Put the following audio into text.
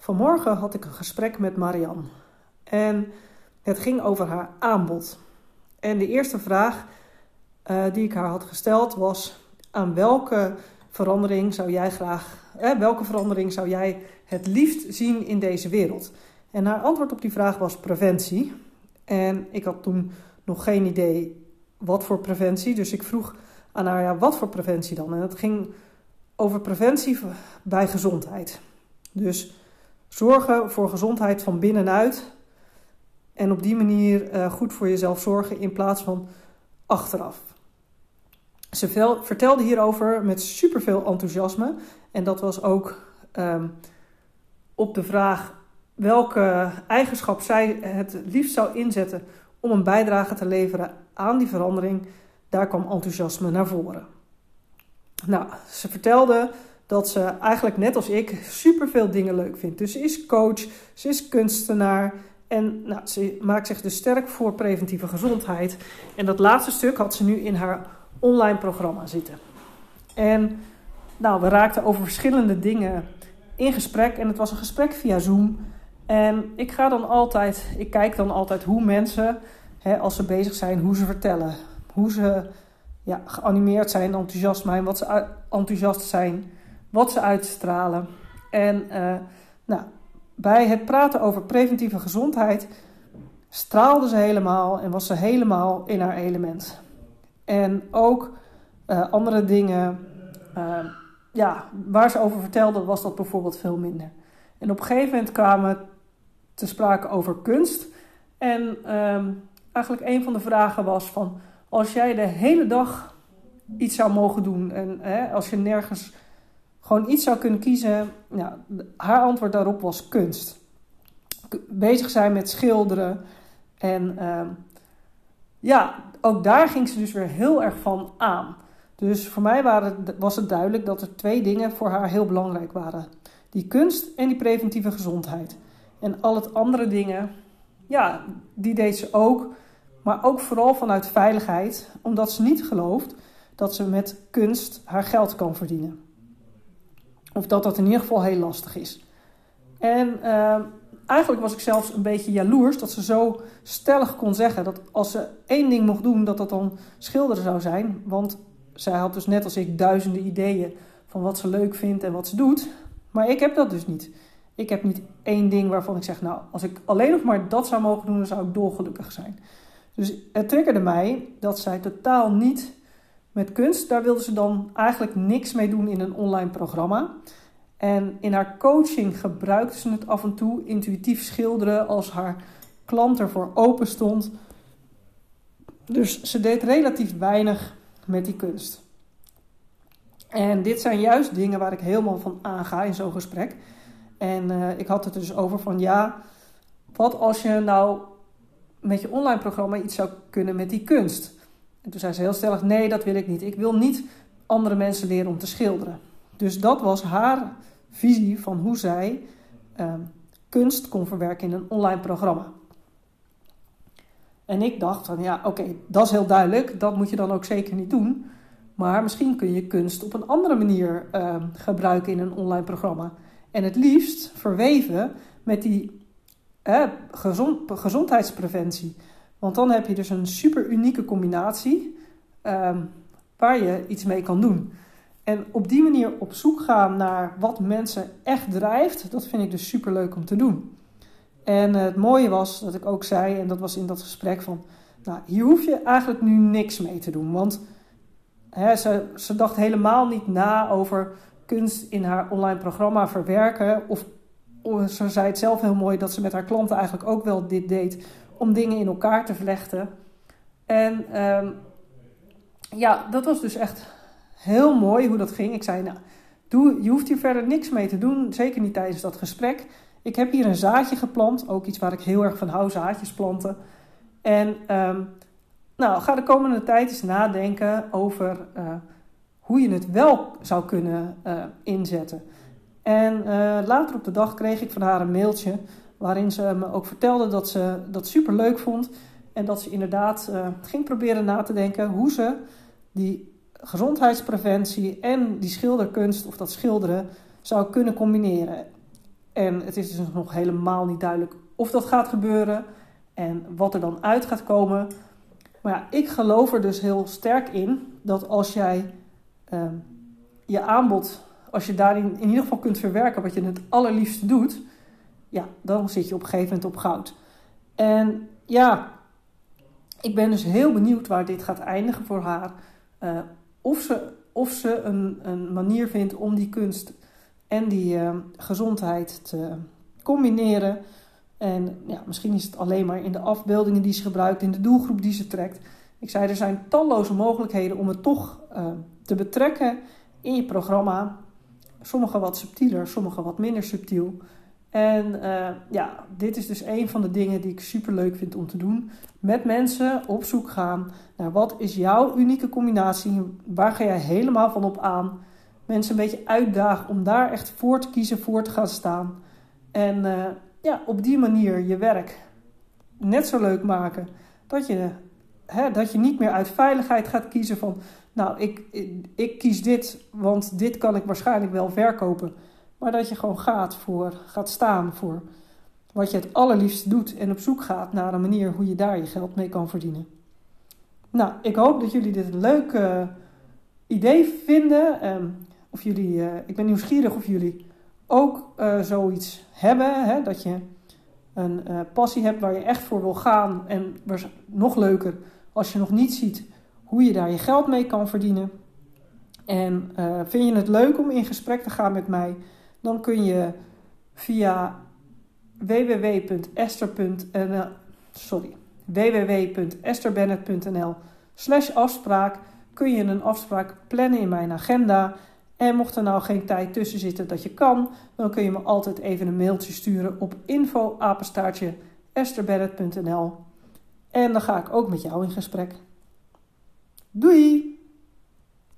Vanmorgen had ik een gesprek met Marianne. En het ging over haar aanbod. En de eerste vraag uh, die ik haar had gesteld was: aan welke verandering zou jij graag, eh, welke verandering zou jij het liefst zien in deze wereld? En haar antwoord op die vraag was preventie. En ik had toen nog geen idee wat voor preventie, dus ik vroeg aan haar ja, wat voor preventie dan? En het ging over preventie bij gezondheid. Dus zorgen voor gezondheid van binnenuit en op die manier uh, goed voor jezelf zorgen in plaats van achteraf. Ze vertelde hierover met superveel enthousiasme. En dat was ook um, op de vraag welke eigenschap zij het liefst zou inzetten om een bijdrage te leveren aan die verandering. Daar kwam enthousiasme naar voren. Nou, ze vertelde dat ze eigenlijk net als ik superveel dingen leuk vindt. Dus ze is coach, ze is kunstenaar en nou, ze maakt zich dus sterk voor preventieve gezondheid. En dat laatste stuk had ze nu in haar online programma zitten. En nou, we raakten over verschillende dingen in gesprek. En het was een gesprek via Zoom. En ik ga dan altijd, ik kijk dan altijd hoe mensen, hè, als ze bezig zijn, hoe ze vertellen. Hoe ze ja, geanimeerd zijn, enthousiast zijn, wat ze enthousiast zijn, wat ze uitstralen. En uh, nou, bij het praten over preventieve gezondheid straalde ze helemaal en was ze helemaal in haar element. En ook uh, andere dingen uh, ja, waar ze over vertelde, was dat bijvoorbeeld veel minder. En op een gegeven moment kwamen te sprake over kunst. En um, eigenlijk een van de vragen was van... als jij de hele dag iets zou mogen doen... en hè, als je nergens gewoon iets zou kunnen kiezen... Ja, haar antwoord daarop was kunst. Bezig zijn met schilderen. En um, ja, ook daar ging ze dus weer heel erg van aan. Dus voor mij waren, was het duidelijk dat er twee dingen voor haar heel belangrijk waren: die kunst en die preventieve gezondheid. En al het andere dingen, ja, die deed ze ook, maar ook vooral vanuit veiligheid, omdat ze niet gelooft dat ze met kunst haar geld kan verdienen. Of dat dat in ieder geval heel lastig is. En uh, eigenlijk was ik zelfs een beetje jaloers dat ze zo stellig kon zeggen dat als ze één ding mocht doen, dat dat dan schilderen zou zijn. Want zij had dus net als ik duizenden ideeën van wat ze leuk vindt en wat ze doet. Maar ik heb dat dus niet. Ik heb niet één ding waarvan ik zeg, nou, als ik alleen nog maar dat zou mogen doen, dan zou ik dolgelukkig zijn. Dus het triggerde mij dat zij totaal niet met kunst, daar wilde ze dan eigenlijk niks mee doen in een online programma. En in haar coaching gebruikte ze het af en toe intuïtief schilderen als haar klant ervoor open stond. Dus ze deed relatief weinig met die kunst. En dit zijn juist dingen waar ik helemaal van aanga in zo'n gesprek. En uh, ik had het dus over van ja, wat als je nou met je online programma iets zou kunnen met die kunst? En toen zei ze heel stellig: nee, dat wil ik niet. Ik wil niet andere mensen leren om te schilderen. Dus dat was haar visie van hoe zij uh, kunst kon verwerken in een online programma. En ik dacht van ja, oké, dat is heel duidelijk. Dat moet je dan ook zeker niet doen. Maar misschien kun je kunst op een andere manier uh, gebruiken in een online programma. En het liefst verweven met die gezond, gezondheidspreventie. Want dan heb je dus een super unieke combinatie uh, waar je iets mee kan doen. En op die manier op zoek gaan naar wat mensen echt drijft, dat vind ik dus super leuk om te doen. En het mooie was dat ik ook zei, en dat was in dat gesprek van, nou, hier hoef je eigenlijk nu niks mee te doen. Want hè, ze, ze dacht helemaal niet na over kunst in haar online programma verwerken. Of, of, ze zei het zelf heel mooi dat ze met haar klanten eigenlijk ook wel dit deed om dingen in elkaar te vlechten. En um, ja, dat was dus echt heel mooi hoe dat ging. Ik zei, nou, doe, je hoeft hier verder niks mee te doen, zeker niet tijdens dat gesprek. Ik heb hier een zaadje geplant, ook iets waar ik heel erg van hou, zaadjes planten. En um, nou, ga de komende tijd eens nadenken over uh, hoe je het wel zou kunnen uh, inzetten. En uh, later op de dag kreeg ik van haar een mailtje waarin ze me ook vertelde dat ze dat super leuk vond. En dat ze inderdaad ging proberen na te denken hoe ze die gezondheidspreventie en die schilderkunst of dat schilderen zou kunnen combineren. En het is dus nog helemaal niet duidelijk of dat gaat gebeuren en wat er dan uit gaat komen. Maar ja, ik geloof er dus heel sterk in dat als jij ehm, je aanbod, als je daarin in ieder geval kunt verwerken wat je het allerliefste doet, ja, dan zit je op een gegeven moment op goud. En ja, ik ben dus heel benieuwd waar dit gaat eindigen voor haar. Uh, of ze, of ze een, een manier vindt om die kunst en die uh, gezondheid te combineren. En ja, misschien is het alleen maar in de afbeeldingen die ze gebruikt, in de doelgroep die ze trekt. Ik zei, er zijn talloze mogelijkheden om het toch uh, te betrekken in je programma. Sommige wat subtieler, sommige wat minder subtiel. En uh, ja, dit is dus een van de dingen die ik super leuk vind om te doen. Met mensen op zoek gaan naar wat is jouw unieke combinatie? Waar ga jij helemaal van op aan? Mensen een beetje uitdagen om daar echt voor te kiezen, voor te gaan staan. En uh, ja, op die manier je werk net zo leuk maken. Dat je, hè, dat je niet meer uit veiligheid gaat kiezen van... Nou, ik, ik kies dit, want dit kan ik waarschijnlijk wel verkopen maar dat je gewoon gaat, voor, gaat staan voor wat je het allerliefst doet en op zoek gaat naar een manier hoe je daar je geld mee kan verdienen. Nou, ik hoop dat jullie dit een leuk uh, idee vinden. Um, of jullie, uh, ik ben nieuwsgierig of jullie ook uh, zoiets hebben. Hè? Dat je een passie hebt waar je echt voor wil gaan. En nog leuker als je nog niet ziet hoe je daar je geld mee kan verdienen. En vind je het leuk om in gesprek te gaan met mij? Dan kun je via www.esther.nl sorry, www.esterbennett.nl slash afspraak kun je een afspraak plannen in mijn agenda. En mocht er nou geen tijd tussen zitten dat je kan, dan kun je me altijd even een mailtje sturen op info En dan ga ik ook met jou in gesprek. Doei!